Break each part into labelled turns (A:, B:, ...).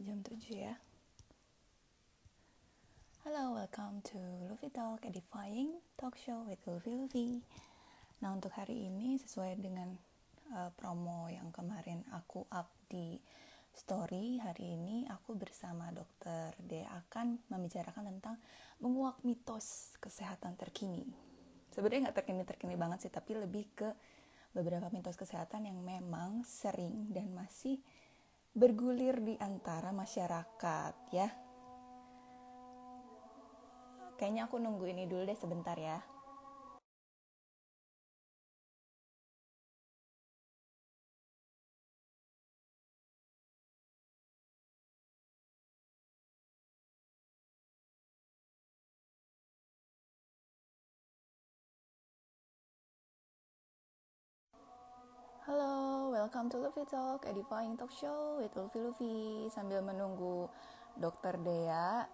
A: jam 7 ya. Halo, welcome to Luffy Talk Edifying Talk Show with Luffy Luffy. Nah, untuk hari ini sesuai dengan uh, promo yang kemarin aku up di story, hari ini aku bersama dokter D akan membicarakan tentang menguak mitos kesehatan terkini. Sebenarnya nggak terkini-terkini banget sih, tapi lebih ke beberapa mitos kesehatan yang memang sering dan masih bergulir di antara masyarakat ya. Kayaknya aku nunggu ini dulu deh sebentar ya. Welcome to Luffy Talk, edifying talk show with Luffy Luffy. Sambil menunggu Dokter Dea,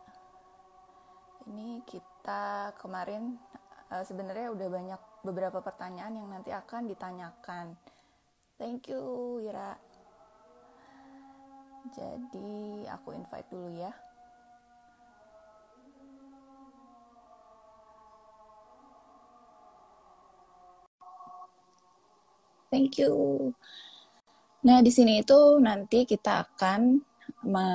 A: ini kita kemarin uh, sebenarnya udah banyak beberapa pertanyaan yang nanti akan ditanyakan. Thank you, Ira. Jadi aku invite dulu ya. Thank you. Nah, di sini itu nanti kita akan me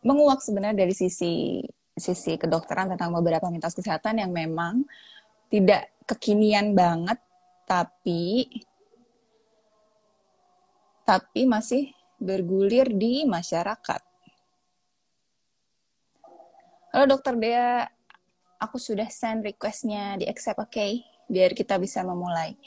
A: menguak sebenarnya dari sisi sisi kedokteran tentang beberapa mitos kesehatan yang memang tidak kekinian banget tapi tapi masih bergulir di masyarakat. Halo dokter Dea, aku sudah send requestnya di accept oke, okay? biar kita bisa memulai.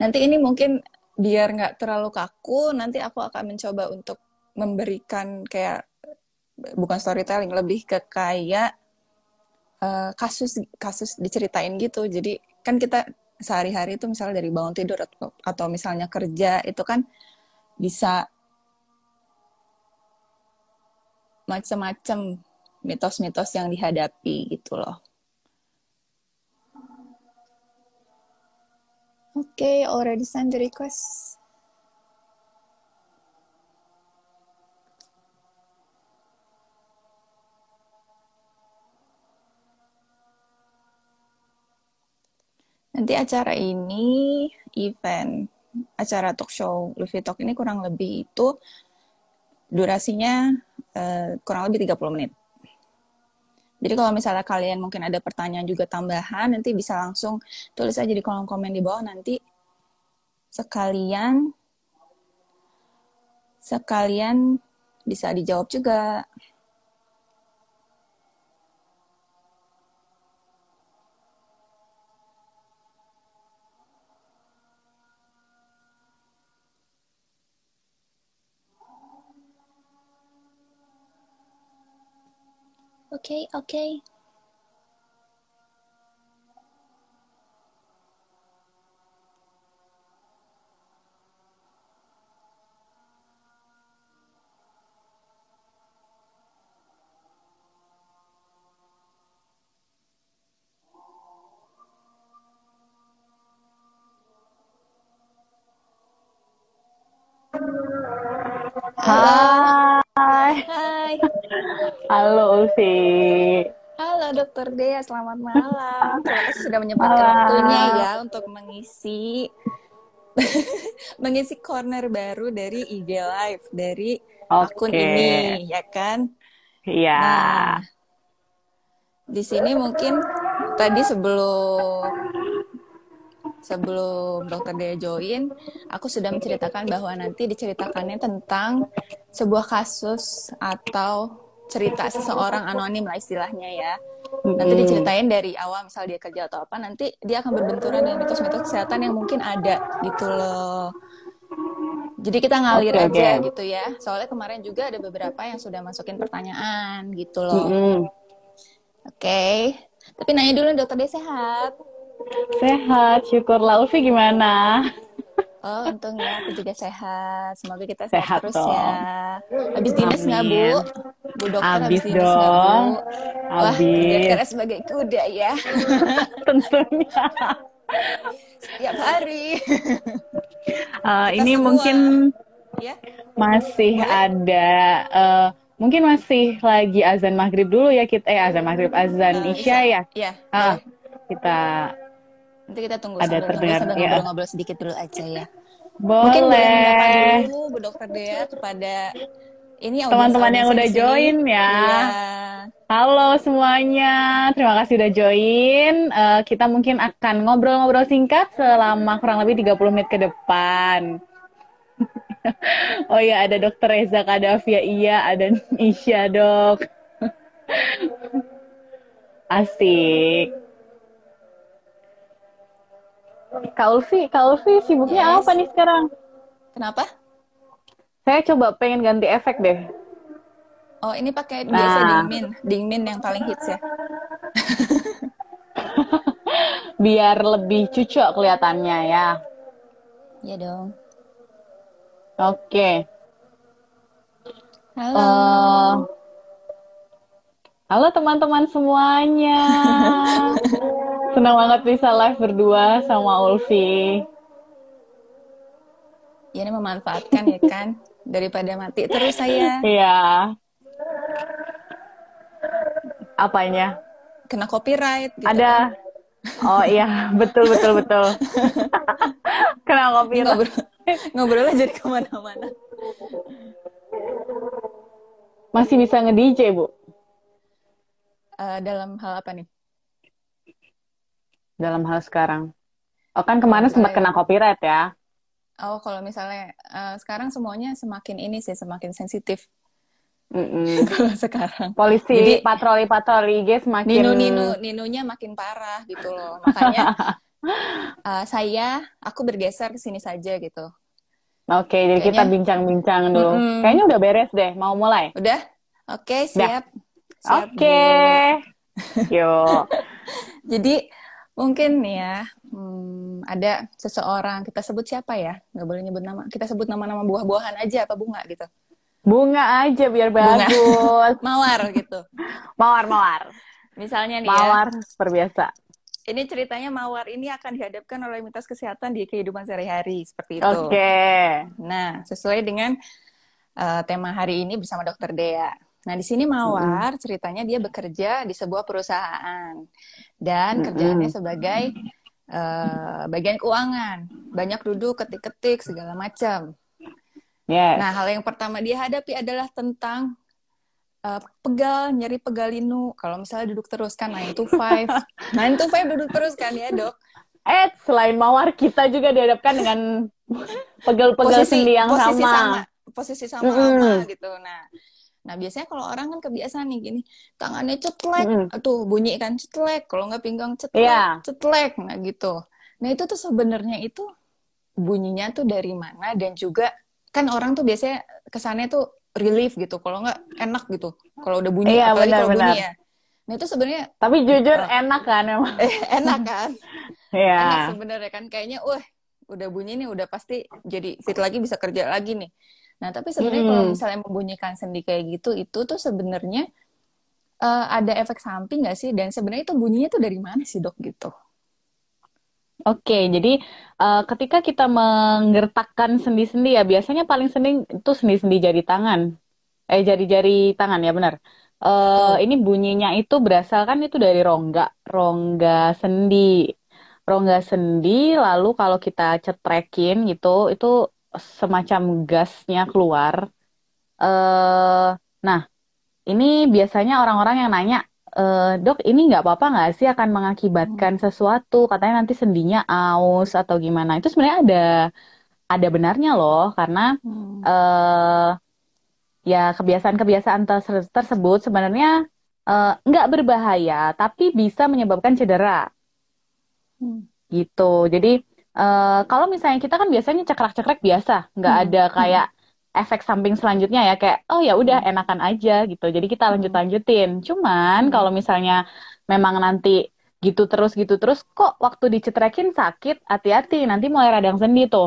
A: Nanti ini mungkin biar nggak terlalu kaku, nanti aku akan mencoba untuk memberikan kayak bukan storytelling, lebih ke kayak uh, kasus kasus diceritain gitu. Jadi kan kita sehari-hari itu misalnya dari bangun tidur atau, atau misalnya kerja itu kan bisa macam-macam mitos-mitos yang dihadapi gitu loh. Okay, already sent the request. Nanti acara ini event, acara talk show Luffy Talk ini kurang lebih itu durasinya uh, kurang lebih 30 menit. Jadi kalau misalnya kalian mungkin ada pertanyaan juga tambahan, nanti bisa langsung tulis aja di kolom komen di bawah nanti sekalian sekalian bisa dijawab juga. Okay, oke. Okay.
B: Hai.
A: Hai.
B: Halo Ulfi.
A: Halo Dokter Dea, selamat malam. Terima kasih sudah menyempatkan waktunya ya untuk mengisi mengisi corner baru dari IG Live dari okay. akun ini, ya kan?
B: Iya. Nah,
A: di sini mungkin tadi sebelum sebelum dokter Dea join, aku sudah menceritakan bahwa nanti diceritakannya tentang sebuah kasus atau cerita seseorang anonim lah istilahnya ya. Nanti diceritain dari awal misal dia kerja atau apa, nanti dia akan berbenturan dengan mitos-mitos kesehatan yang mungkin ada gitu loh. Jadi kita ngalir okay, aja okay. gitu ya. Soalnya kemarin juga ada beberapa yang sudah masukin pertanyaan gitu loh. Mm -hmm. Oke. Okay. Tapi nanya dulu dokter dia sehat.
B: Sehat, syukurlah. Ulfi gimana?
A: Oh, untungnya aku juga sehat. Semoga kita sehat, sehat terus dong. ya. Habis dinas nggak Bu? Bu dokter habis,
B: dinas nggak Bu?
A: Wah, kerja keras sebagai kuda ya.
B: Tentunya.
A: Setiap hari.
B: Uh,
A: Kita
B: ini
A: semua.
B: mungkin
A: ya.
B: masih
A: Boleh?
B: ada, uh, mungkin masih lagi azan maghrib dulu ya kita, eh azan maghrib, azan
A: Eh,
B: isya ya.
A: Ya.
B: Ah,
A: boleh.
B: kita
A: Nanti kita tunggu
B: Ada
A: sambil
B: terdengar,
A: sambil
B: ya.
A: ngobrol-ngobrol sedikit dulu aja ya. Mungkin boleh menyapa
B: boleh.
A: dulu Bu Dokter Dea kepada ini
B: Teman-teman yang udah
A: sini.
B: join ya.
A: Iya.
B: Halo semuanya, terima kasih udah join. Eh, kita mungkin akan ngobrol-ngobrol singkat selama kurang lebih 30 menit ke depan. oh iya, ada Dokter Reza Kadavia, iya, ada Isya dok. Asik. Kak Ulfi, Kak Ulfi sibuknya
A: Yes.
B: apa nih sekarang?
A: Kenapa?
B: Saya coba pengen ganti efek deh.
A: Oh, ini pakai
B: Nah.
A: biasa dingmin, dingmin yang paling hits ya.
B: Biar lebih cucok kelihatannya ya.
A: Iya dong.
B: Oke.
A: Halo.
B: Eh, halo teman-teman semuanya. Senang banget bisa live berdua sama Ulfi.
A: Ya ini memanfaatkan ya kan daripada mati terus saya
B: Iya. Apanya?
A: kena copyright gitu.
B: Ada. Oh iya, betul betul betul. Kena kopi.
A: Ini ngobrol ngobrolnya jadi ke mana-mana.
B: Masih bisa nge-DJ, Bu?
A: Eh, dalam hal apa nih?
B: Dalam hal sekarang. Oh kan kemarin sempat kena copyright ya.
A: Oh, kalau misalnya eh, sekarang semuanya semakin ini sih semakin sensitif
B: Mm-mm.
A: kalau sekarang.
B: Polisi
A: Jadi-
B: patroli-patroli guys semakin
A: Nino Nino Ninonya makin parah gitu loh. Makanya eh, saya aku bergeser ke sini saja gitu.
B: Oke, jadi kita bincang-bincang dulu.
A: Mm-mm.
B: Kayaknya udah beres deh, mau mulai.
A: Udah? Oke, siap. Siap,
B: Oke.
A: Bu.
B: Yuk.
A: Jadi mungkin nih ya hmm, ada seseorang kita sebut siapa ya? Nggak boleh nyebut nama. Kita sebut nama-nama buah-buahan aja apa bunga gitu.
B: Bunga aja biar
A: Bunga.
B: bagus.
A: Mawar gitu.
B: Mawar, mawar.
A: Misalnya nih ya.
B: Mawar seperti biasa.
A: Ini ceritanya mawar ini akan dihadapkan oleh mitos kesehatan di kehidupan sehari-hari seperti itu.
B: Oke.
A: Nah, sesuai dengan eh, tema hari ini bersama Dokter Dea. Nah, di sini Mawar ceritanya dia bekerja di sebuah perusahaan dan
B: Mm-mm.
A: kerjaannya sebagai eh, bagian keuangan, banyak duduk ketik-ketik segala macam.
B: Yes.
A: Nah, hal yang pertama dia hadapi adalah tentang eh, pegal, nyeri pegalinu. Kalau misalnya duduk terus kan 9 to 5. 9 to 5 duduk terus kan ya, Dok?
B: Eh, selain mawar kita juga dihadapkan dengan pegel-pegel sendi yang
A: posisi
B: sama.
A: posisi sama
B: Mm-mm.
A: apa gitu nah nah biasanya kalau orang kan kebiasaan nih gini tangannya cetlek
B: Mm-mm.
A: tuh bunyi kan cetlek kalau nggak pinggang cetlek
B: Iya.
A: cetlek nah gitu nah itu tuh sebenarnya itu bunyinya tuh dari mana dan juga kan orang tuh biasanya kesannya tuh relief gitu kalau nggak enak gitu kalau udah bunyi
B: Iya,
A: apalagi kalau bunyi ya nah itu sebenarnya
B: Tapi jujur
A: Oh.
B: enak kan emang.
A: eh, enak kan
B: Iya.
A: enak sebenarnya kan kayaknya wah udah bunyi nih udah pasti jadi fit lagi bisa kerja lagi nih nah tapi sebenarnya
B: Mm.
A: kalau misalnya membunyikan sendi kayak gitu itu tuh sebenarnya eh, ada efek samping nggak sih dan sebenarnya itu bunyinya tuh dari mana sih dok gitu
B: Oke, jadi eh, ketika kita menggertakkan sendi-sendi ya biasanya paling sering itu sendi-sendi jari tangan. Eh jari-jari tangan ya benar. Eh
A: Betul.
B: ini bunyinya itu berasal kan itu dari rongga, rongga sendi. Rongga sendi lalu kalau kita cetrekin gitu itu semacam gasnya keluar. Eh nah, ini biasanya orang-orang yang nanya eh, dok, ini nggak apa-apa nggak sih akan mengakibatkan sesuatu? Katanya nanti sendinya aus atau gimana? Itu sebenarnya ada ada benarnya loh, karena eh ya kebiasaan-kebiasaan terse- tersebut sebenarnya nggak berbahaya, tapi bisa menyebabkan cedera
A: Hmm.
B: gitu. Jadi eh, kalau misalnya kita kan biasanya cekrek-cekrek biasa, nggak
A: Hmm.
B: ada kayak efek samping selanjutnya ya kayak oh ya udah enakan aja gitu. Jadi kita
A: Hmm.
B: lanjut-lanjutin. Cuman
A: Hmm.
B: kalau misalnya memang nanti gitu terus gitu terus kok waktu dicetrekin sakit, hati-hati nanti mulai radang sendi tuh.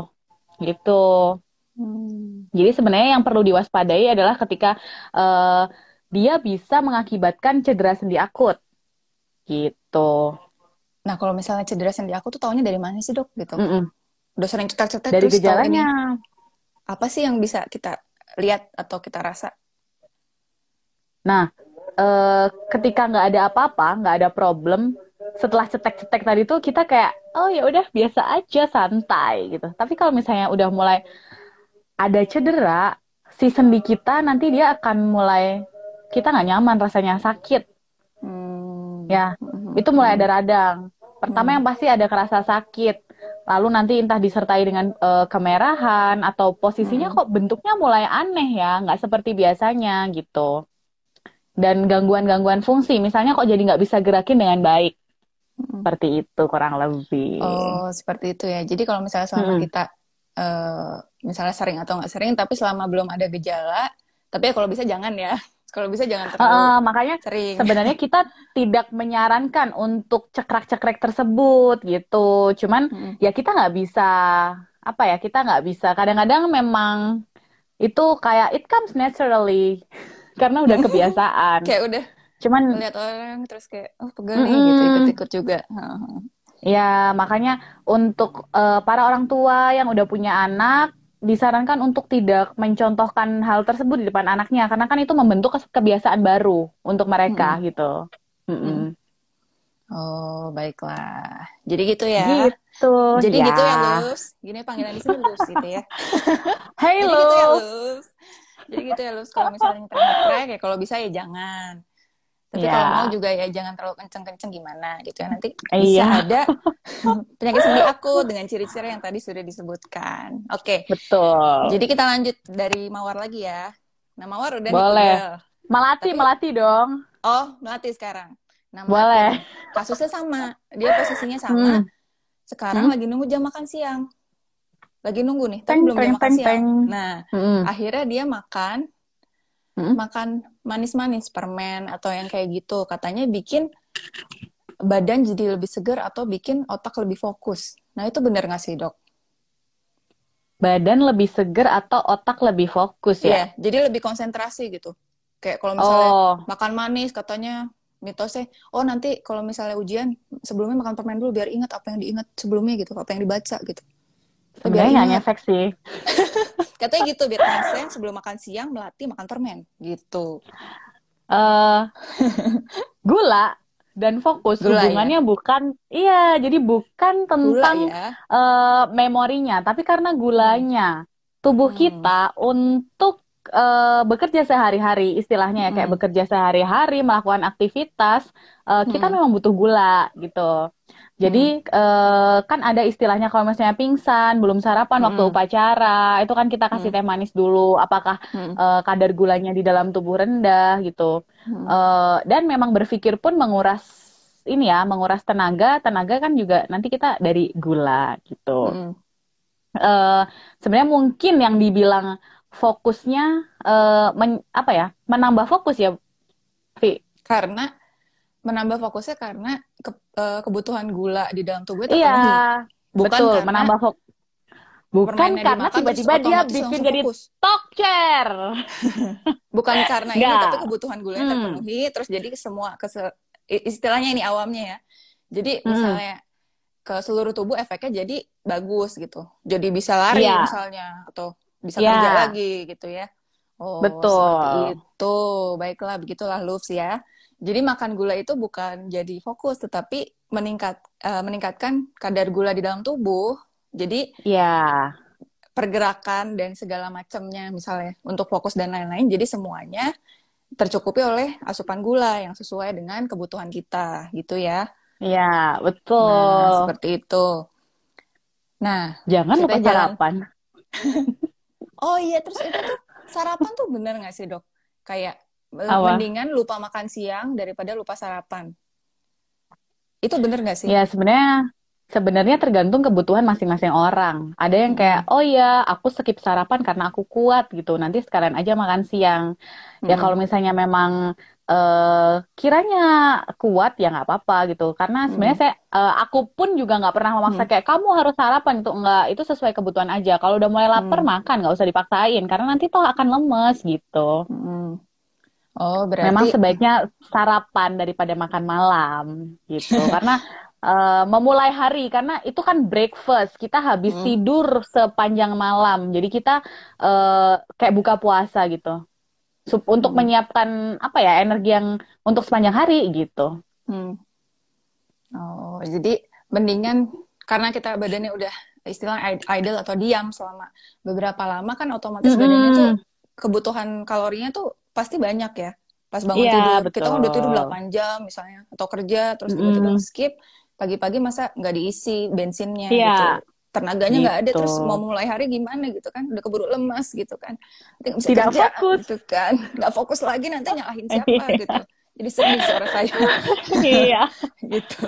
B: Gitu.
A: Hmm.
B: Jadi sebenarnya yang perlu diwaspadai adalah ketika eh, dia bisa mengakibatkan cedera sendi akut. Gitu.
A: Nah, kalau misalnya cedera sendi aku tuh taunya dari mana sih, Dok? Gitu.
B: Mm-mm.
A: Udah sering cetek-cetek
B: Dari
A: terus
B: gejalanya.
A: Apa sih yang bisa kita lihat atau kita rasa?
B: Nah, eh, ketika nggak ada apa-apa, nggak ada problem, setelah cetek-cetek tadi tuh kita kayak, oh ya udah biasa aja, santai gitu. Tapi kalau misalnya udah mulai ada cedera, si sendi kita nanti dia akan mulai kita nggak nyaman rasanya sakit,
A: Hmm.
B: ya.
A: Mhm.
B: Itu mulai ada radang. Pertama
A: Hmm.
B: yang pasti ada kerasa sakit. Lalu nanti entah disertai dengan eh, kemerahan atau posisinya
A: Hmm.
B: kok bentuknya mulai aneh ya, nggak seperti biasanya gitu. Dan gangguan-gangguan fungsi, misalnya kok jadi nggak bisa gerakin dengan baik.
A: Mhm.
B: Seperti itu kurang lebih.
A: Oh, seperti itu ya. Jadi kalau misalnya selama
B: Mm-mm.
A: kita eh, misalnya sering atau nggak sering, tapi selama belum ada gejala, tapi ya kalau bisa jangan ya. Kalau bisa jangan terlalu
B: Eh, makanya
A: sering.
B: sebenarnya kita tidak menyarankan untuk cekrek-cekrek tersebut gitu. Cuman
A: Mm-mm.
B: ya kita nggak bisa apa ya kita nggak bisa. Kadang-kadang memang itu kayak it comes naturally karena udah kebiasaan.
A: Kayak udah
B: Cuman
A: ngeliat orang terus kayak oh pegel nih gitu
B: Mm-mm.
A: ikut-ikut juga. Heeh.
B: ya makanya untuk eh, para orang tua yang udah punya anak disarankan untuk tidak mencontohkan hal tersebut di depan anaknya karena kan itu membentuk kebiasaan baru untuk mereka gitu. Mm-mm.
A: Oh, baiklah. Jadi gitu ya.
B: Gitu.
A: Jadi
B: ya.
A: gitu ya, Lus. Gini panggilan di sini Lus gitu ya.
B: Hey
A: Jadi gitu ya. Lus. Jadi gitu ya, Lus. Kalau misalnya ngetrek ya kalau bisa ya jangan. Tapi
B: Ya.
A: kalau mau juga ya jangan terlalu kenceng-kenceng gimana gitu ya. Nanti bisa
B: Iya.
A: ada penyakit sendi akut dengan ciri-ciri yang tadi sudah disebutkan. Oke.
B: Betul.
A: Jadi kita lanjut dari Mawar lagi ya. Nah, Mawar udah
B: Boleh. Melati,
A: Tapi-
B: melati dong.
A: Oh, melatih sekarang. Nah, Melati
B: Boleh.
A: Kasusnya sama. Dia posisinya sama.
B: Hmm.
A: Sekarang
B: Hmm.
A: lagi nunggu jam makan siang. Lagi nunggu nih, tapi
B: Teng,
A: belum jam
B: teng,
A: makan
B: teng,
A: siang.
B: teng.
A: Nah,
B: Mm-mm.
A: akhirnya dia makan
B: Hmm.
A: makan manis-manis permen atau yang kayak gitu. Katanya bikin badan jadi lebih segar atau bikin otak lebih fokus. Nah, itu benar nggak sih, Dok?
B: Badan lebih seger atau otak lebih fokus ya?
A: Iya, jadi lebih konsentrasi gitu. Kayak kalau misalnya
B: Oh,
A: makan manis katanya mitosnya oh nanti kalau misalnya ujian sebelumnya makan permen dulu biar ingat apa yang diingat sebelumnya gitu apa yang dibaca gitu
B: sebenarnya nggak ngefek sih.
A: katanya gitu biar konsen sebelum makan siang melatih makan permen gitu
B: eh gula dan fokus
A: Gula, ya?
B: hubungannya bukan iya jadi bukan
A: gula
B: tentang
A: ya
B: eh, memorinya tapi karena gulanya tubuh
A: Hmm.
B: kita untuk eh, bekerja sehari-hari istilahnya ya kayak
A: Hmm.
B: bekerja sehari-hari melakukan aktivitas eh, kita
A: Hmm.
B: memang butuh gula gitu jadi eh, kan ada istilahnya kalau misalnya pingsan belum sarapan waktu
A: Hmm.
B: upacara itu kan kita kasih
A: Hmm.
B: teh manis dulu apakah
A: Hmm.
B: eh, kadar gulanya di dalam tubuh rendah gitu
A: Hmm.
B: Eh, dan memang berpikir pun menguras ini ya, menguras tenaga. Tenaga kan juga nanti kita dari gula gitu.
A: Hmm.
B: Eh, sebenarnya mungkin yang dibilang fokusnya eh, men- apa ya, menambah fokus ya, Vi.
A: karena menambah fokusnya karena ke- eh, kebutuhan gula di dalam tubuhnya terpenuhi
B: Iya,
A: bukan
B: betul,
A: karena
B: menambah fokus. Bukan karena tiba-tiba dia bikin jadi chair.
A: bukan karena ini tapi kebutuhan gulanya
B: Hmm.
A: terpenuhi terus jadi semua kese- istilahnya ini awamnya ya jadi
B: Hmm.
A: misalnya ke seluruh tubuh efeknya jadi bagus gitu jadi bisa lari
B: Iya.
A: misalnya atau bisa
B: Iya.
A: kerja lagi gitu ya. Oh
B: Betul.
A: seperti itu. Baiklah begitulah Lufs ya. Jadi makan gula itu bukan jadi fokus tetapi meningkat eh, meningkatkan kadar gula di dalam tubuh. Jadi
B: Ya,
A: pergerakan dan segala macamnya misalnya untuk fokus dan lain-lain. Jadi semuanya tercukupi oleh asupan gula yang sesuai dengan kebutuhan kita gitu ya.
B: Ya,
A: nah
B: betul.
A: seperti itu. Nah
B: Jangan lupa sarapan.
A: oh iya terus itu tuh sarapan tuh bener nggak sih dok kayak eh,
B: Apa?
A: mendingan lupa makan siang daripada lupa sarapan itu bener nggak sih
B: Ya sebenarnya sebenarnya tergantung kebutuhan masing-masing orang. Ada yang kayak, oh ya aku skip sarapan karena aku kuat gitu. Nanti sekalian aja makan siang. Ya
A: Mm-mm.
B: kalau misalnya memang eh, kiranya kuat ya nggak apa-apa gitu. Karena sebenarnya saya eh, aku pun juga nggak pernah memaksa kayak kamu harus sarapan gitu. Enggak, itu sesuai kebutuhan aja. Kalau udah mulai lapar
A: Hmm.
B: makan nggak usah dipaksain karena nanti toh akan lemes gitu.
A: Mm-mm. oh
B: Memang
A: berarti
B: sebaiknya sarapan daripada makan malam gitu. Karena uh, memulai hari karena itu kan breakfast kita habis hmm. tidur sepanjang malam jadi kita uh, kayak buka puasa gitu untuk hmm. menyiapkan apa ya energi yang untuk sepanjang hari gitu hmm.
A: oh jadi mendingan karena kita badannya udah istilah idle atau diam selama beberapa lama kan otomatis -hmm. badannya tuh kebutuhan kalorinya tuh pasti banyak ya pas bangun yeah, tidur betul. kita kan udah tidur 8 jam misalnya atau kerja terus tiba-tiba mm. skip pagi-pagi masa nggak diisi bensinnya yeah. gitu tenaganya nggak gitu. ada terus mau mulai hari gimana gitu kan? Udah keburu lemas gitu kan.
B: Nanti bisa tidak kerja, fokus.
A: gitu kan. Nggak fokus lagi nanti nyalahin siapa iya. gitu. Jadi sedih suara saya.
B: Iya. Gitu.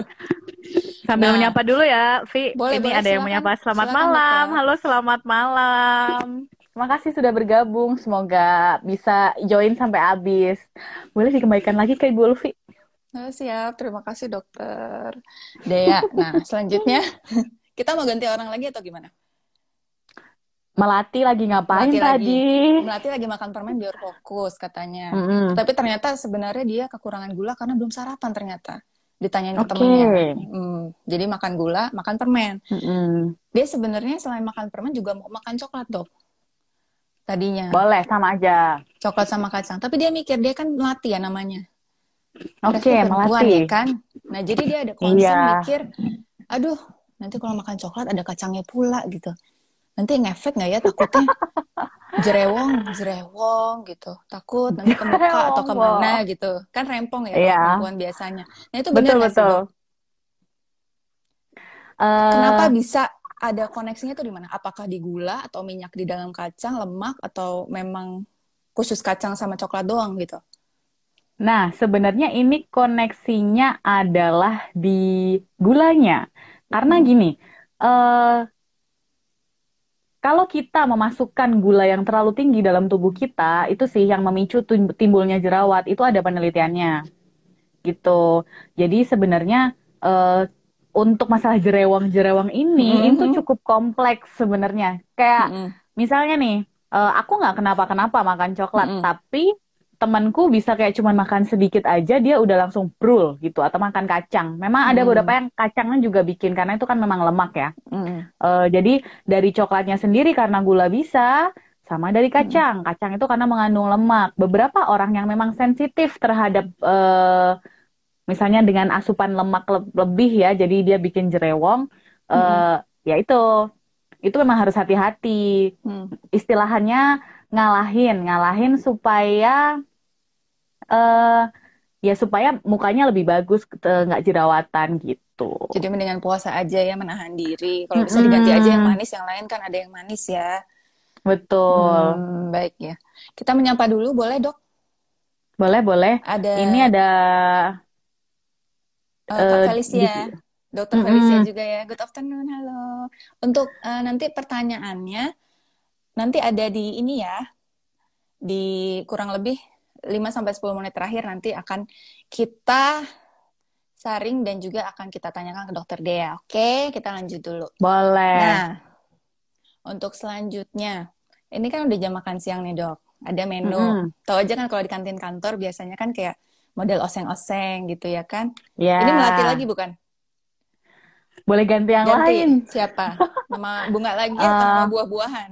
B: Sambil nah, menyapa dulu ya Vi. Boleh, ini boleh, ada silakan, yang menyapa. Selamat silakan, malam. Halo selamat malam. Terima kasih sudah bergabung. Semoga bisa join sampai habis. Boleh dikembalikan lagi ke Ibu Ulfi.
A: Oh, siap, terima kasih dokter. Dea, nah selanjutnya kita mau ganti orang lagi atau gimana?
B: Melati lagi ngapain Melati tadi?
A: Lagi, Melati lagi makan permen biar fokus katanya. Mm -hmm. Tapi ternyata sebenarnya dia kekurangan gula karena belum sarapan ternyata. Ditanyain okay. ke temennya. Hmm, jadi makan gula, makan permen. Mm -hmm. Dia sebenarnya selain makan permen juga mau makan coklat dok tadinya.
B: Boleh, sama aja.
A: Coklat sama kacang. Tapi dia mikir, dia kan melati ya namanya.
B: Oke, okay, melati.
A: Ya kan? Nah, jadi dia ada concern iya. mikir, aduh, nanti kalau makan coklat ada kacangnya pula gitu. Nanti ngefek nggak ya takutnya? jerewong, jerewong gitu. Takut nanti ke muka atau ke mana gitu. Kan rempong ya yeah. perempuan biasanya. Nah, itu benar betul, betul. Uh, Kenapa bisa ada koneksinya tuh di mana? Apakah di gula atau minyak di dalam kacang, lemak atau memang khusus kacang sama coklat doang gitu?
B: Nah, sebenarnya ini koneksinya adalah di gulanya. Karena hmm. gini, uh, kalau kita memasukkan gula yang terlalu tinggi dalam tubuh kita, itu sih yang memicu timbulnya jerawat. Itu ada penelitiannya, gitu. Jadi sebenarnya uh, untuk masalah jerewang-jerewang ini mm -hmm. itu cukup kompleks sebenarnya. Kayak mm -hmm. misalnya nih, uh, aku nggak kenapa-kenapa makan coklat, mm -hmm. tapi temanku bisa kayak cuman makan sedikit aja dia udah langsung brul gitu atau makan kacang. Memang ada mm. beberapa yang kacangnya juga bikin karena itu kan memang lemak ya. Mm. Uh, jadi dari coklatnya sendiri karena gula bisa, sama dari kacang. Mm. Kacang itu karena mengandung lemak. Beberapa orang yang memang sensitif terhadap uh, misalnya dengan asupan lemak le lebih ya jadi dia bikin jerewong hmm. uh, ya itu itu memang harus hati-hati hmm. istilahannya ngalahin ngalahin supaya uh, ya supaya mukanya lebih bagus nggak jerawatan gitu.
A: Jadi mendingan puasa aja ya menahan diri. Kalau bisa diganti aja yang manis yang lain kan ada yang manis ya.
B: Betul.
A: Hmm, baik ya. Kita menyapa dulu boleh dok?
B: Boleh boleh. Ada ini ada
A: Uh, Kak Felicia, Dokter mm -hmm. Felicia juga ya. Good afternoon, halo. Untuk uh, nanti pertanyaannya nanti ada di ini ya. Di kurang lebih 5 sampai 10 menit terakhir nanti akan kita saring dan juga akan kita tanyakan ke Dokter Dea. Oke, kita lanjut dulu.
B: Boleh.
A: Nah, untuk selanjutnya, ini kan udah jam makan siang nih dok. Ada menu. Mm -hmm. Tahu aja kan kalau di kantin kantor biasanya kan kayak model oseng-oseng gitu ya kan?
B: Yeah.
A: Ini melatih lagi bukan?
B: Boleh ganti yang ganti. lain.
A: Siapa? Nama bunga lagi uh, atau nama buah-buahan?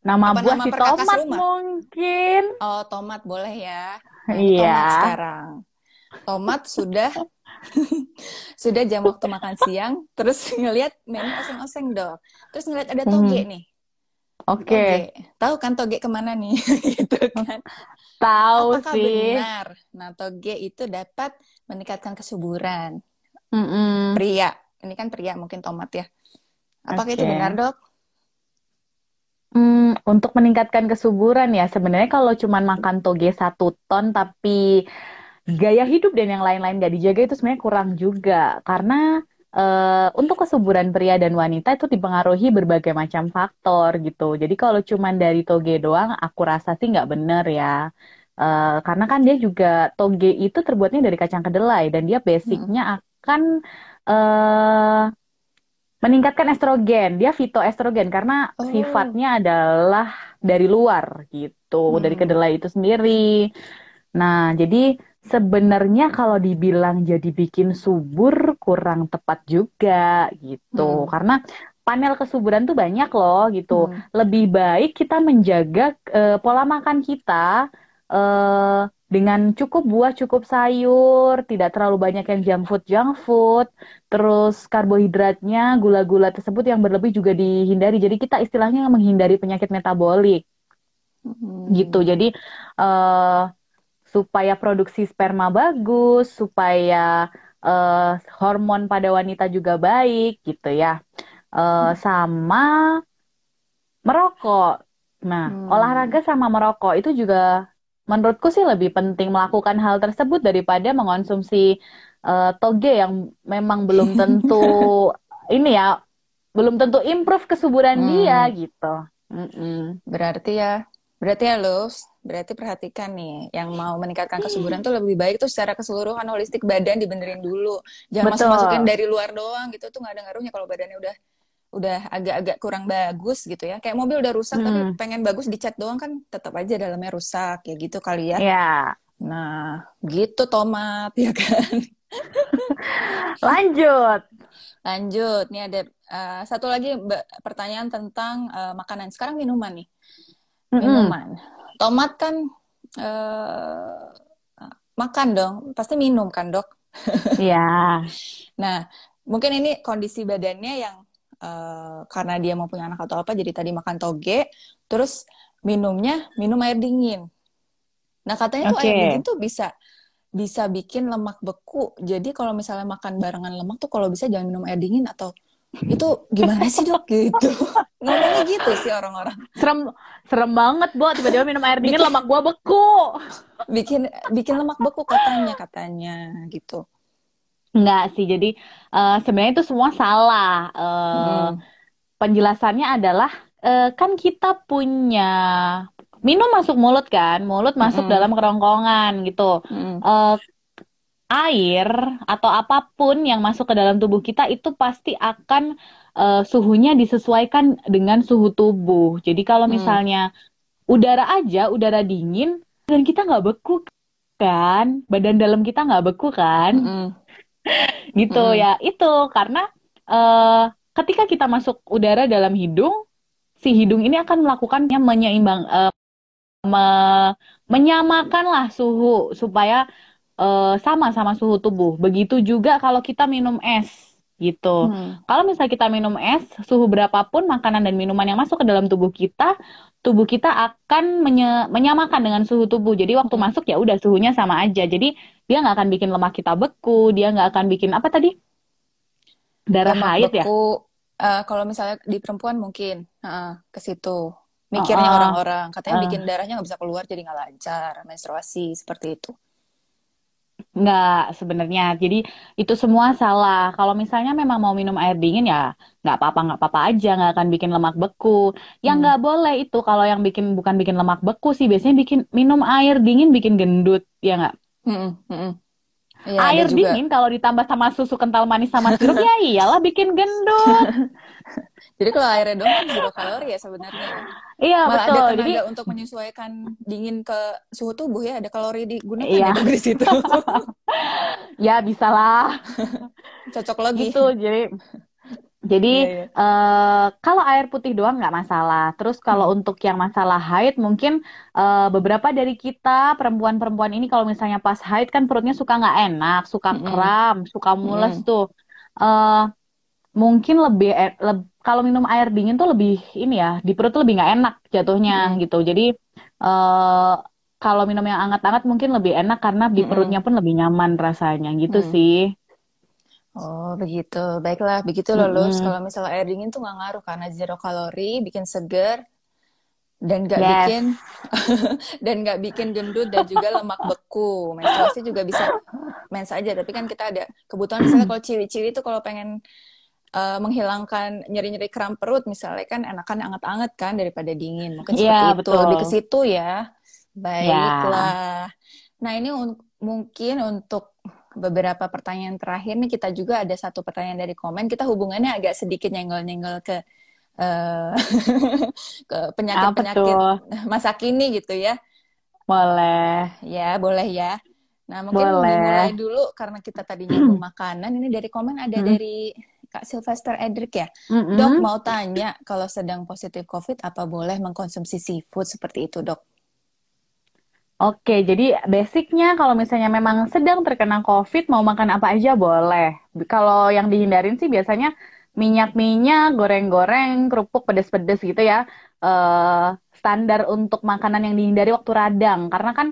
B: Nama Apa buah nama si tomat rumah? mungkin.
A: Oh, tomat boleh ya.
B: Iya. Yeah.
A: Tomat sekarang. Tomat sudah sudah jam waktu makan siang, terus ngelihat menu oseng-oseng dong. Terus ngelihat ada toge hmm. nih.
B: Oke. Okay.
A: Tahu kan toge ke mana nih? gitu kan.
B: Tahu
A: Apakah
B: sih.
A: benar? Nah, toge itu dapat meningkatkan kesuburan.
B: Mm -mm.
A: Pria. Ini kan pria, mungkin tomat ya. Apakah okay. itu benar, Dok?
B: Hmm, untuk meningkatkan kesuburan ya, sebenarnya kalau cuma makan toge satu ton tapi gaya hidup dan yang lain-lain gak dijaga itu sebenarnya kurang juga. Karena uh, untuk kesuburan pria dan wanita itu dipengaruhi berbagai macam faktor gitu. Jadi kalau cuma dari toge doang, aku rasa sih nggak bener ya. Uh, karena kan dia juga toge itu terbuatnya dari kacang kedelai dan dia basicnya hmm. akan uh, meningkatkan estrogen. Dia fitoestrogen karena oh. sifatnya adalah dari luar gitu, hmm. dari kedelai itu sendiri. Nah, jadi sebenarnya kalau dibilang jadi bikin subur kurang tepat juga gitu.
A: Hmm.
B: Karena panel kesuburan tuh banyak loh gitu.
A: Hmm.
B: Lebih baik kita menjaga uh, pola makan kita uh, dengan cukup buah, cukup sayur, tidak terlalu banyak yang junk food, junk food, terus karbohidratnya, gula-gula tersebut yang berlebih juga dihindari. Jadi kita istilahnya menghindari penyakit metabolik, hmm. gitu. Jadi uh, supaya produksi sperma bagus, supaya uh, hormon pada wanita juga baik, gitu ya. Uh, sama merokok. Nah, hmm. olahraga sama merokok itu juga menurutku sih lebih penting melakukan hal tersebut daripada mengonsumsi uh, toge yang memang belum tentu ini ya belum tentu improve kesuburan hmm. dia gitu.
A: Mm-mm. Berarti ya, berarti ya lo, berarti perhatikan nih, yang mau meningkatkan kesuburan tuh lebih baik tuh secara keseluruhan holistik badan dibenerin dulu, jangan masuk masukin dari luar doang gitu tuh nggak ada ngaruhnya kalau badannya udah udah agak-agak kurang bagus gitu ya. Kayak mobil udah rusak hmm. tapi pengen bagus dicat doang kan tetap aja dalamnya rusak ya gitu kali ya.
B: Iya.
A: Nah, gitu tomat ya kan.
B: Lanjut.
A: Lanjut. Nih ada uh, satu lagi pertanyaan tentang uh, makanan. Sekarang minuman nih. Minuman. Mm-hmm. Tomat kan uh, makan dong. Pasti minum kan, Dok?
B: Iya.
A: nah, mungkin ini kondisi badannya yang uh, karena dia mau punya anak atau apa jadi tadi makan toge terus minumnya minum air dingin. Nah katanya okay. tuh air dingin tuh bisa bisa bikin lemak beku. Jadi kalau misalnya makan barengan lemak tuh kalau bisa jangan minum air dingin atau itu gimana sih dok? gitu. Ngomongnya gitu sih orang-orang.
B: Serem serem banget bu tiba-tiba minum air dingin bikin, lemak gua beku.
A: Bikin bikin lemak beku katanya katanya gitu
B: Enggak sih, jadi uh, sebenarnya itu semua salah. Uh, hmm. Penjelasannya adalah uh, kan kita punya minum masuk mulut kan, mulut masuk hmm. dalam kerongkongan gitu. Hmm. Uh, air atau apa pun yang masuk ke dalam tubuh kita itu pasti akan uh, suhunya disesuaikan dengan suhu tubuh. Jadi kalau hmm. misalnya udara aja, udara dingin, dan kita nggak beku kan, badan dalam kita nggak beku kan. Hmm gitu hmm. ya itu karena uh, ketika kita masuk udara dalam hidung si hidung ini akan melakukannya menyeimbang uh, me menyamakanlah suhu supaya uh, sama sama suhu tubuh begitu juga kalau kita minum es gitu. Hmm. Kalau misalnya kita minum es, suhu berapapun makanan dan minuman yang masuk ke dalam tubuh kita, tubuh kita akan menye menyamakan dengan suhu tubuh. Jadi waktu hmm. masuk ya udah suhunya sama aja. Jadi dia nggak akan bikin lemak kita beku, dia nggak akan bikin apa tadi? Darah lemak haid ya? beku,
A: ya? Uh, kalau misalnya di perempuan mungkin uh, ke situ. Mikirnya orang-orang, uh, uh, katanya uh. bikin darahnya nggak bisa keluar jadi nggak lancar, menstruasi seperti itu.
B: Nggak sebenarnya. Jadi itu semua salah. Kalau misalnya memang mau minum air dingin ya nggak apa-apa nggak apa-apa aja nggak akan bikin lemak beku. Yang hmm. nggak boleh itu kalau yang bikin bukan bikin lemak beku sih biasanya bikin minum air dingin bikin gendut ya nggak? Hmm, hmm, hmm. Ya, air dingin kalau ditambah sama susu kental manis sama sirup ya iyalah bikin gendut.
A: Jadi kalau airnya doang kan zero kalori ya sebenarnya.
B: Iya Malah betul.
A: ada Jadi untuk menyesuaikan dingin ke suhu tubuh ya, ada kalori digunakan iya. ya di situ.
B: ya bisa lah.
A: Cocok lagi.
B: Itu jadi jadi iya, iya. Uh, kalau air putih doang nggak masalah. Terus kalau hmm. untuk yang masalah haid mungkin uh, beberapa dari kita perempuan-perempuan ini kalau misalnya pas haid kan perutnya suka nggak enak, suka hmm. kram, suka mules hmm. tuh. Uh, mungkin lebih eh, le kalau minum air dingin tuh lebih ini ya di perut tuh lebih nggak enak jatuhnya hmm. gitu jadi uh, kalau minum yang hangat-hangat mungkin lebih enak karena di perutnya pun lebih nyaman rasanya gitu hmm. sih
A: Oh begitu, baiklah begitu loh mm-hmm. Kalau misalnya air dingin tuh nggak ngaruh karena zero kalori, bikin seger dan nggak yes. bikin dan nggak bikin gendut dan juga lemak beku. Menstruasi juga bisa mens aja, tapi kan kita ada kebutuhan misalnya kalau ciri-ciri tuh kalau pengen uh, menghilangkan nyeri-nyeri kram perut misalnya kan enakan anget-anget kan daripada dingin mungkin yeah, seperti betul. itu lebih ke situ ya baiklah yeah. nah ini un mungkin untuk beberapa pertanyaan terakhir nih kita juga ada satu pertanyaan dari komen kita hubungannya agak sedikit nyenggol-nyenggol ke uh, ke penyakit-penyakit masa kini gitu ya
B: Boleh.
A: Ya, boleh ya. Nah, mungkin
B: Boleh.
A: dimulai dulu karena kita tadi nyambung makanan. Ini dari komen ada
B: Mm.
A: dari Kak Sylvester Edric ya.
B: Mm-mm.
A: Dok, mau tanya kalau sedang positif COVID apa boleh mengkonsumsi seafood seperti itu, Dok?
B: Oke, jadi basicnya kalau misalnya memang sedang terkena COVID, mau makan apa aja boleh. Kalau yang dihindarin sih biasanya minyak-minyak, goreng-goreng, kerupuk pedes-pedes gitu ya. Eh, standar untuk makanan yang dihindari waktu radang. Karena kan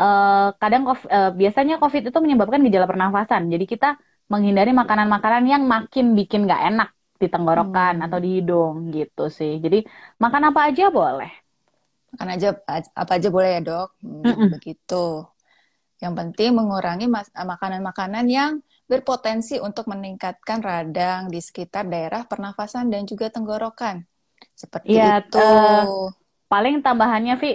B: eh, kadang eh, biasanya COVID itu menyebabkan gejala pernafasan. Jadi kita menghindari makanan-makanan yang makin bikin nggak enak di tenggorokan
A: Hmm.
B: atau di hidung gitu sih. Jadi makan apa aja boleh.
A: Makan aja apa aja boleh ya, Dok? Hmm, begitu. Yang penting mengurangi makanan-makanan yang berpotensi untuk meningkatkan radang di sekitar daerah pernafasan dan juga tenggorokan. Seperti
B: Iya,
A: itu.
B: eh, Paling tambahannya, Vi,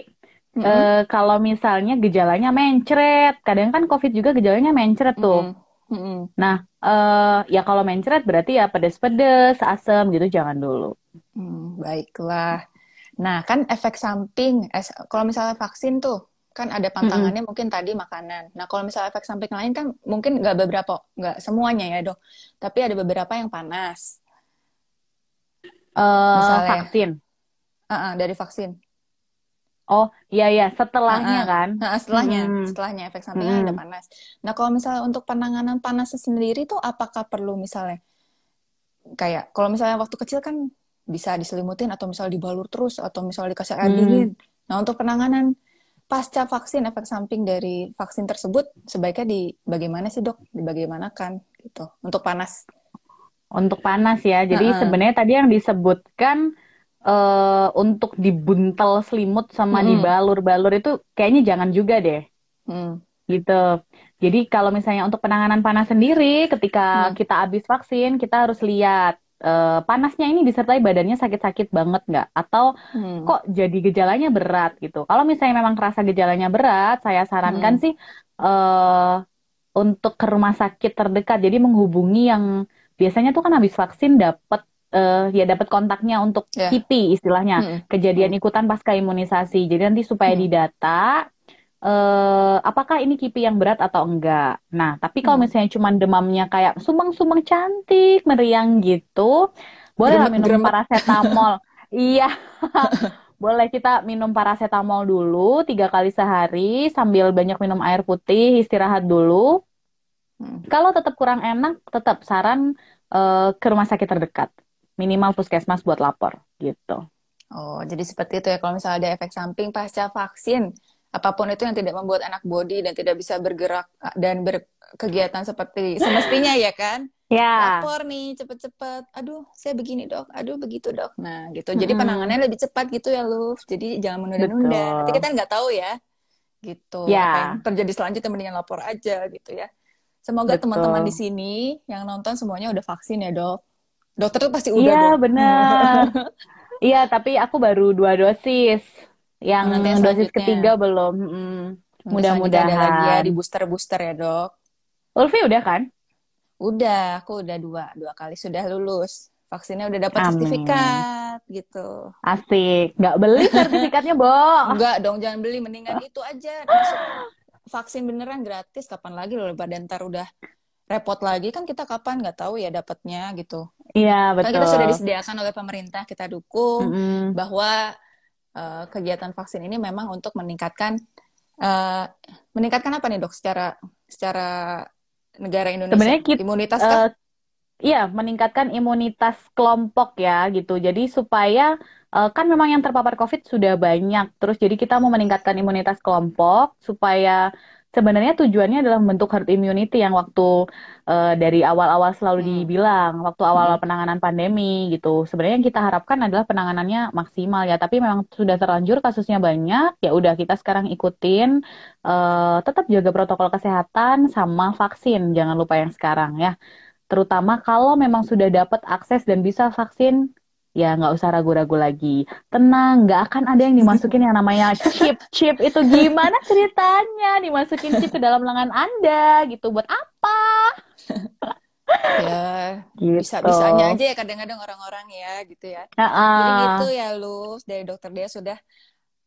A: Mm-mm.
B: eh, kalau misalnya gejalanya mencret, kadang kan COVID juga gejalanya mencret tuh.
A: Mm-mm. Mm-mm.
B: Nah, eh, ya kalau mencret berarti ya pedes-pedes, asam gitu jangan dulu.
A: Hmm, baiklah. Nah, kan efek samping, kalau misalnya vaksin tuh, kan ada pantangannya mungkin tadi makanan. Nah, kalau misalnya efek samping lain kan mungkin nggak beberapa, nggak semuanya ya dok. Tapi ada beberapa yang panas.
B: Eh,
A: Misalnya?
B: vaksin.
A: Ah, ah, dari vaksin.
B: Oh, iya ya, setelahnya
A: Ah, ah.
B: kan.
A: Nah, setelahnya,
B: Hmm.
A: setelahnya efek sampingnya ada
B: Hmm.
A: panas. Nah, kalau misalnya untuk penanganan panasnya sendiri tuh apakah perlu misalnya kayak kalau misalnya waktu kecil kan bisa diselimutin atau misalnya dibalur terus atau misalnya dikasih air
B: Hmm.
A: dingin. Nah, untuk penanganan pasca vaksin efek samping dari vaksin tersebut sebaiknya di bagaimana sih, Dok? Dibagaimanakan gitu untuk panas.
B: Untuk panas ya. Jadi
A: ah.
B: sebenarnya tadi yang disebutkan eh, untuk dibuntel selimut sama
A: Mm-mm.
B: dibalur-balur itu kayaknya jangan juga deh.
A: Hmm.
B: Gitu. Jadi kalau misalnya untuk penanganan panas sendiri, ketika
A: Hmm.
B: kita habis vaksin, kita harus lihat eh, panasnya ini disertai badannya sakit-sakit banget nggak? Atau
A: Hmm.
B: kok jadi gejalanya berat gitu? Kalau misalnya memang kerasa gejalanya berat, saya sarankan
A: Hmm.
B: sih eh untuk ke rumah sakit terdekat. Jadi menghubungi yang biasanya tuh kan habis vaksin dapat eh, ya dapat kontaknya untuk
A: Ya.
B: KIPI istilahnya
A: Hmm.
B: kejadian ikutan pasca imunisasi. Jadi nanti supaya
A: Hmm.
B: didata eh apakah ini KIPI yang berat atau enggak. Nah, tapi kalau
A: Hmm.
B: misalnya cuma demamnya kayak sumeng-sumeng cantik, meriang gitu, boleh lah minum
A: Gremet-gremet.
B: paracetamol. Iya, boleh kita minum paracetamol dulu tiga kali sehari sambil banyak minum air putih, istirahat dulu.
A: Hmm.
B: Kalau tetap kurang enak, tetap saran eh, ke rumah sakit terdekat. Minimal puskesmas buat lapor gitu.
A: Oh, jadi seperti itu ya. Kalau misalnya ada efek samping pasca vaksin, apa pun itu yang tidak membuat anak body dan tidak bisa bergerak dan berkegiatan seperti semestinya ya kan?
B: Ya.
A: Lapor nih cepet-cepet. Aduh, saya begini dok. Aduh, begitu dok. Nah, gitu. Jadi
B: Mm-mm.
A: penanganannya lebih cepat gitu ya, Luf. Jadi jangan menunda-nunda. Nanti kita nggak tahu ya. Gitu.
B: Ya.
A: Apa yang terjadi selanjutnya mendingan lapor aja gitu ya. Semoga teman-teman di sini yang nonton semuanya udah vaksin ya, dok. Dokter tuh pasti udah
B: Iya, benar. Iya, tapi aku baru dua dosis. Yang
A: nanti
B: dosis ketiga belum. Mm,
A: Nanti selanjutnya ada lagi ya
B: Mudah-mudahan.
A: di booster-booster ya, dok.
B: Ulfi udah kan?
A: Udah, aku udah dua, dua kali sudah lulus. Vaksinnya udah dapat sertifikat gitu.
B: Asik. Nggak beli sertifikatnya, Bo.
A: Enggak dong, jangan beli. Mendingan itu aja. Masuk vaksin beneran gratis. Kapan lagi loh, pada ntar udah repot lagi. Kan kita kapan nggak tahu ya dapatnya gitu.
B: Iya,
A: Kan kita sudah
B: betul.
A: disediakan oleh pemerintah. Kita dukung
B: Mm-mm.
A: bahwa eh, kegiatan vaksin ini memang untuk meningkatkan eh, meningkatkan apa nih dok? Secara secara negara Indonesia
B: Sebenarnya kita,
A: imunitas
B: eh, iya, meningkatkan imunitas kelompok ya gitu. Jadi supaya eh, kan memang yang terpapar COVID sudah banyak. Terus jadi kita mau meningkatkan imunitas kelompok supaya sebenarnya tujuannya adalah membentuk herd immunity yang waktu eh, dari awal-awal selalu
A: Hmm.
B: dibilang, waktu awal-awal
A: Hmm.
B: penanganan pandemi gitu. Sebenarnya yang kita harapkan adalah penanganannya maksimal ya, tapi memang sudah terlanjur kasusnya banyak. Ya udah kita sekarang ikutin eh, tetap jaga protokol kesehatan sama vaksin. Jangan lupa yang sekarang ya. Terutama kalau memang sudah dapat akses dan bisa vaksin, ya nggak usah ragu-ragu lagi. Tenang, nggak akan ada yang dimasukin yang namanya chip. Chip itu gimana ceritanya? Dimasukin chip ke dalam lengan Anda gitu. Buat apa?
A: Ya,
B: Gitu.
A: bisa-bisanya aja ya kadang-kadang orang-orang ya gitu ya. Jadi
B: Ah,
A: gitu ya, Lu. Dari dokter dia sudah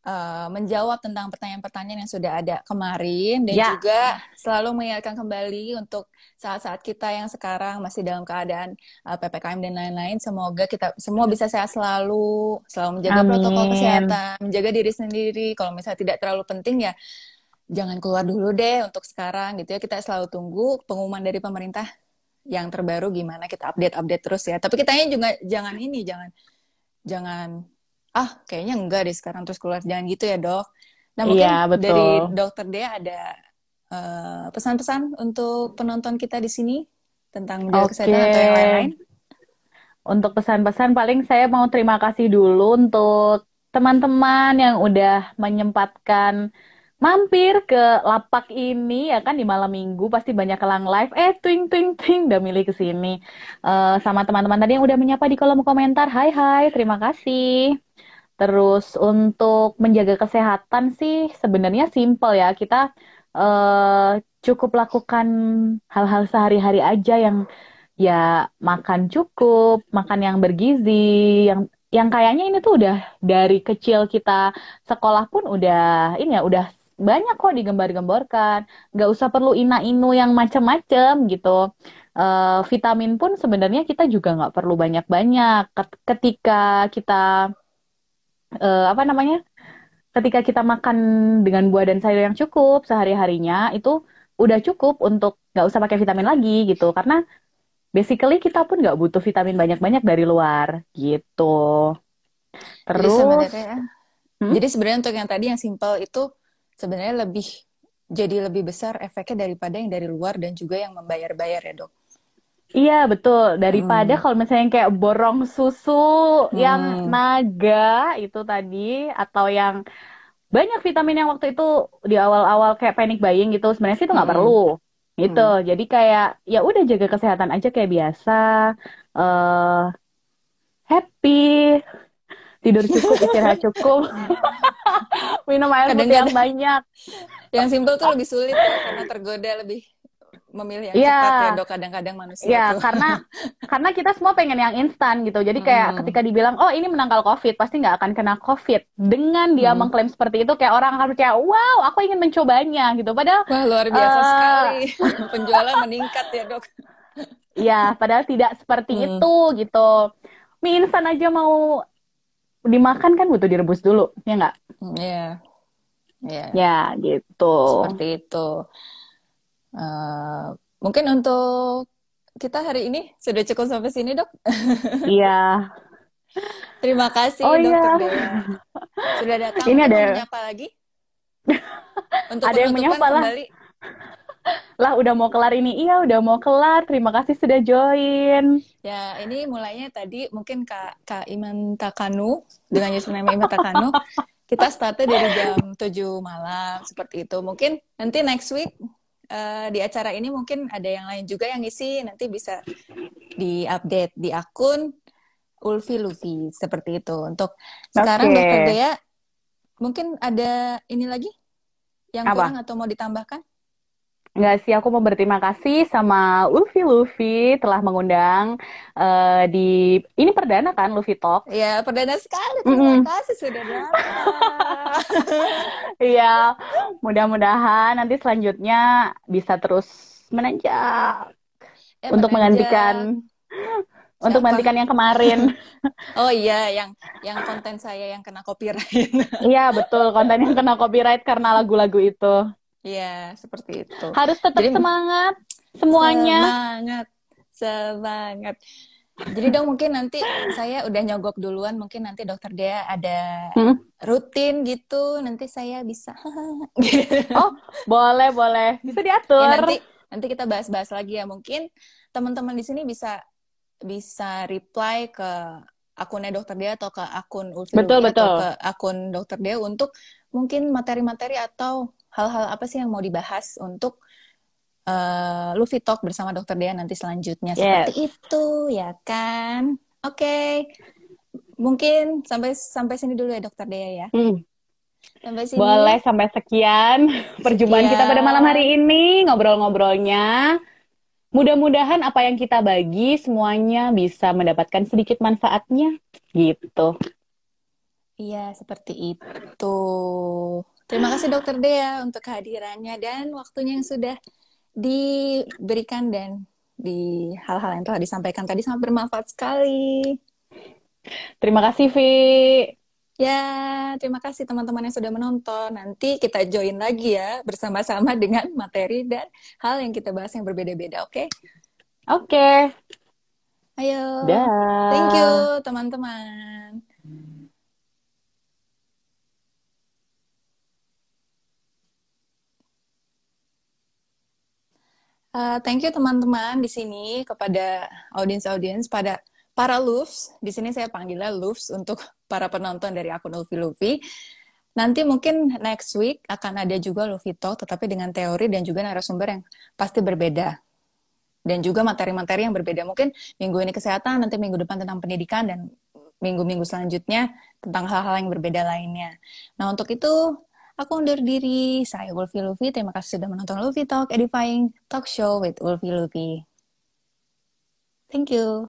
A: uh, menjawab tentang pertanyaan-pertanyaan yang sudah ada kemarin dan
B: Ya.
A: juga selalu mengingatkan kembali untuk saat-saat kita yang sekarang masih dalam keadaan uh, PPKM dan lain-lain. Semoga kita semua bisa sehat selalu, selalu menjaga
B: Amin.
A: protokol kesehatan, menjaga diri sendiri. Kalau misalnya tidak terlalu penting ya jangan keluar dulu deh untuk sekarang gitu ya. Kita selalu tunggu pengumuman dari pemerintah yang terbaru gimana kita update-update terus ya. Tapi kitanya juga jangan ini, jangan jangan ah kayaknya enggak deh sekarang terus keluar jangan gitu ya dok. Nah mungkin
B: Iya, betul.
A: dari dokter Dea ada eh, pesan-pesan untuk penonton kita di sini tentang menjaga
B: Oke.
A: kesehatan atau yang lain-lain.
B: Untuk pesan-pesan paling saya mau terima kasih dulu untuk teman-teman yang udah menyempatkan mampir ke lapak ini ya kan di malam minggu pasti banyak kelang live eh twing twing twing udah milih ke sini Eh, sama teman-teman tadi yang udah menyapa di kolom komentar hai hai terima kasih terus untuk menjaga kesehatan sih sebenarnya simple ya kita eh, cukup lakukan hal-hal sehari-hari aja yang ya makan cukup, makan yang bergizi, yang yang kayaknya ini tuh udah dari kecil kita sekolah pun udah ini ya udah banyak kok digembar-gemborkan. Nggak usah perlu ina-inu yang macem-macem gitu. Eh, vitamin pun sebenarnya kita juga nggak perlu banyak-banyak. Ket- Ketika kita eh, apa namanya? Ketika kita makan dengan buah dan sayur yang cukup sehari-harinya itu udah cukup untuk nggak usah pakai vitamin lagi gitu. Karena basically kita pun nggak butuh vitamin banyak-banyak dari luar gitu.
A: Jadi
B: Terus,
A: sebenarnya
B: Hmm?
A: jadi sebenarnya untuk yang tadi yang simple itu sebenarnya lebih jadi lebih besar efeknya daripada yang dari luar dan juga yang membayar-bayar ya dok.
B: Iya betul. Daripada
A: Hmm.
B: kalau misalnya kayak borong susu
A: Hmm.
B: yang naga itu tadi atau yang banyak vitamin yang waktu itu di awal-awal kayak panic buying gitu, sebenarnya sih itu nggak
A: Hmm.
B: perlu. Gitu.
A: Hmm.
B: Jadi kayak ya udah jaga kesehatan aja kayak biasa. eh happy, tidur cukup, istirahat cukup, minum air putih yang banyak.
A: yang simple tuh lebih sulit karena tergoda lebih memilih yang
B: Iya.
A: cepat ya dok kadang-kadang manusia
B: Ya,
A: tuh.
B: karena karena kita semua pengen yang instan gitu. Jadi kayak
A: Hmm.
B: ketika dibilang, oh ini menangkal COVID, pasti nggak akan kena COVID. Dengan dia
A: Hmm.
B: mengklaim seperti itu, kayak orang akan percaya, wow, aku ingin mencobanya gitu. Padahal,
A: Wah luar biasa
B: Eh.
A: sekali penjualan meningkat ya dok.
B: ya, padahal tidak seperti
A: Hmm.
B: itu gitu. Mie instan aja mau dimakan kan butuh direbus dulu, ya nggak?
A: Iya, iya.
B: Ya, gitu.
A: Seperti itu. Eh, mungkin untuk kita hari ini sudah cukup sampai sini, Dok.
B: Iya.
A: Terima kasih,
B: Oh,
A: Dokter
B: iya.
A: Dea. Sudah datang.
B: Ini ada-
A: menyapa lagi? Untuk
B: Ada yang menyapa lah.
A: kembali.
B: Lah, udah mau kelar ini. Iya, udah mau kelar. Terima kasih sudah join.
A: Ya, ini mulainya tadi mungkin Kak, Kak Iman Takanu dengan username Iman Takanu. Kita startnya dari jam 7 malam seperti itu. Mungkin nanti next week eh, di acara ini mungkin ada yang lain juga yang ngisi nanti bisa di-update di akun Ulfi Lufi seperti itu. Untuk sekarang
B: Oke.
A: Dokter Dea mungkin ada ini lagi yang
B: Apa?
A: kurang atau mau ditambahkan?
B: Nggak sih, aku mau berterima kasih sama Luffy Luffy telah mengundang eh, di ini perdana kan Luffy Talk.
A: Ya, perdana sekali. Terima
B: Mm-mm.
A: kasih sudah.
B: Iya, mudah-mudahan nanti selanjutnya bisa terus menanjak
A: Eh,
B: untuk
A: menanjak.
B: menggantikan untuk
A: Siapa?
B: menggantikan yang kemarin.
A: Oh iya, yang yang konten saya yang kena copyright.
B: Iya, betul, konten yang kena copyright karena lagu-lagu itu.
A: Iya, seperti itu.
B: Harus tetap
A: Jadi-
B: semangat semuanya.
A: Semangat, semangat. Jadi dong mungkin nanti saya udah nyogok duluan, mungkin nanti dokter Dea ada
B: Hmm.
A: rutin gitu, nanti saya bisa.
B: Oh, boleh, boleh. Bisa diatur.
A: Ya, nanti nanti kita bahas-bahas lagi ya. Mungkin teman-teman di sini bisa bisa reply ke akunnya dokter Dea atau ke akun Ulfi
B: Betul,
A: Lufi atau
B: betul.
A: ke akun dokter Dea untuk mungkin materi-materi atau hal-hal apa sih yang mau dibahas untuk eh Luffy Talk bersama dokter Dea nanti selanjutnya
B: Yes.
A: seperti itu ya kan oke mungkin sampai sampai sini dulu ya dokter Dea ya
B: Hmm.
A: sampai sini
B: Boleh sampai sekian perjumpaan
A: Sekian.
B: kita pada malam hari ini ngobrol-ngobrolnya. Mudah-mudahan apa yang kita bagi semuanya bisa mendapatkan sedikit manfaatnya gitu.
A: Iya, seperti itu. Terima kasih Dokter Dea untuk kehadirannya dan waktunya yang sudah diberikan dan di hal-hal yang telah disampaikan tadi sangat bermanfaat sekali.
B: Terima kasih, Vi.
A: Ya, terima kasih teman-teman yang sudah menonton. Nanti kita join lagi ya bersama-sama dengan materi dan hal yang kita bahas yang berbeda-beda, oke? Okay?
B: Oke. Okay.
A: Ayo.
B: Dah.
A: Thank you, teman-teman. Uh, thank you teman-teman di sini kepada audiens-audiens pada para Lufs. Di sini saya panggilnya Lufs untuk para penonton dari akun Ulfi Luffy. Nanti mungkin next week akan ada juga Luffy Talk, tetapi dengan teori dan juga narasumber yang pasti berbeda. Dan juga materi-materi yang berbeda. Mungkin minggu ini kesehatan, nanti minggu depan tentang pendidikan, dan minggu-minggu selanjutnya tentang hal-hal yang berbeda lainnya. Nah, untuk itu Aku undur diri. Saya Wolfie Luffy. Terima kasih sudah menonton Luffy Talk, Edifying Talk Show with Wolfie Luffy. Thank you.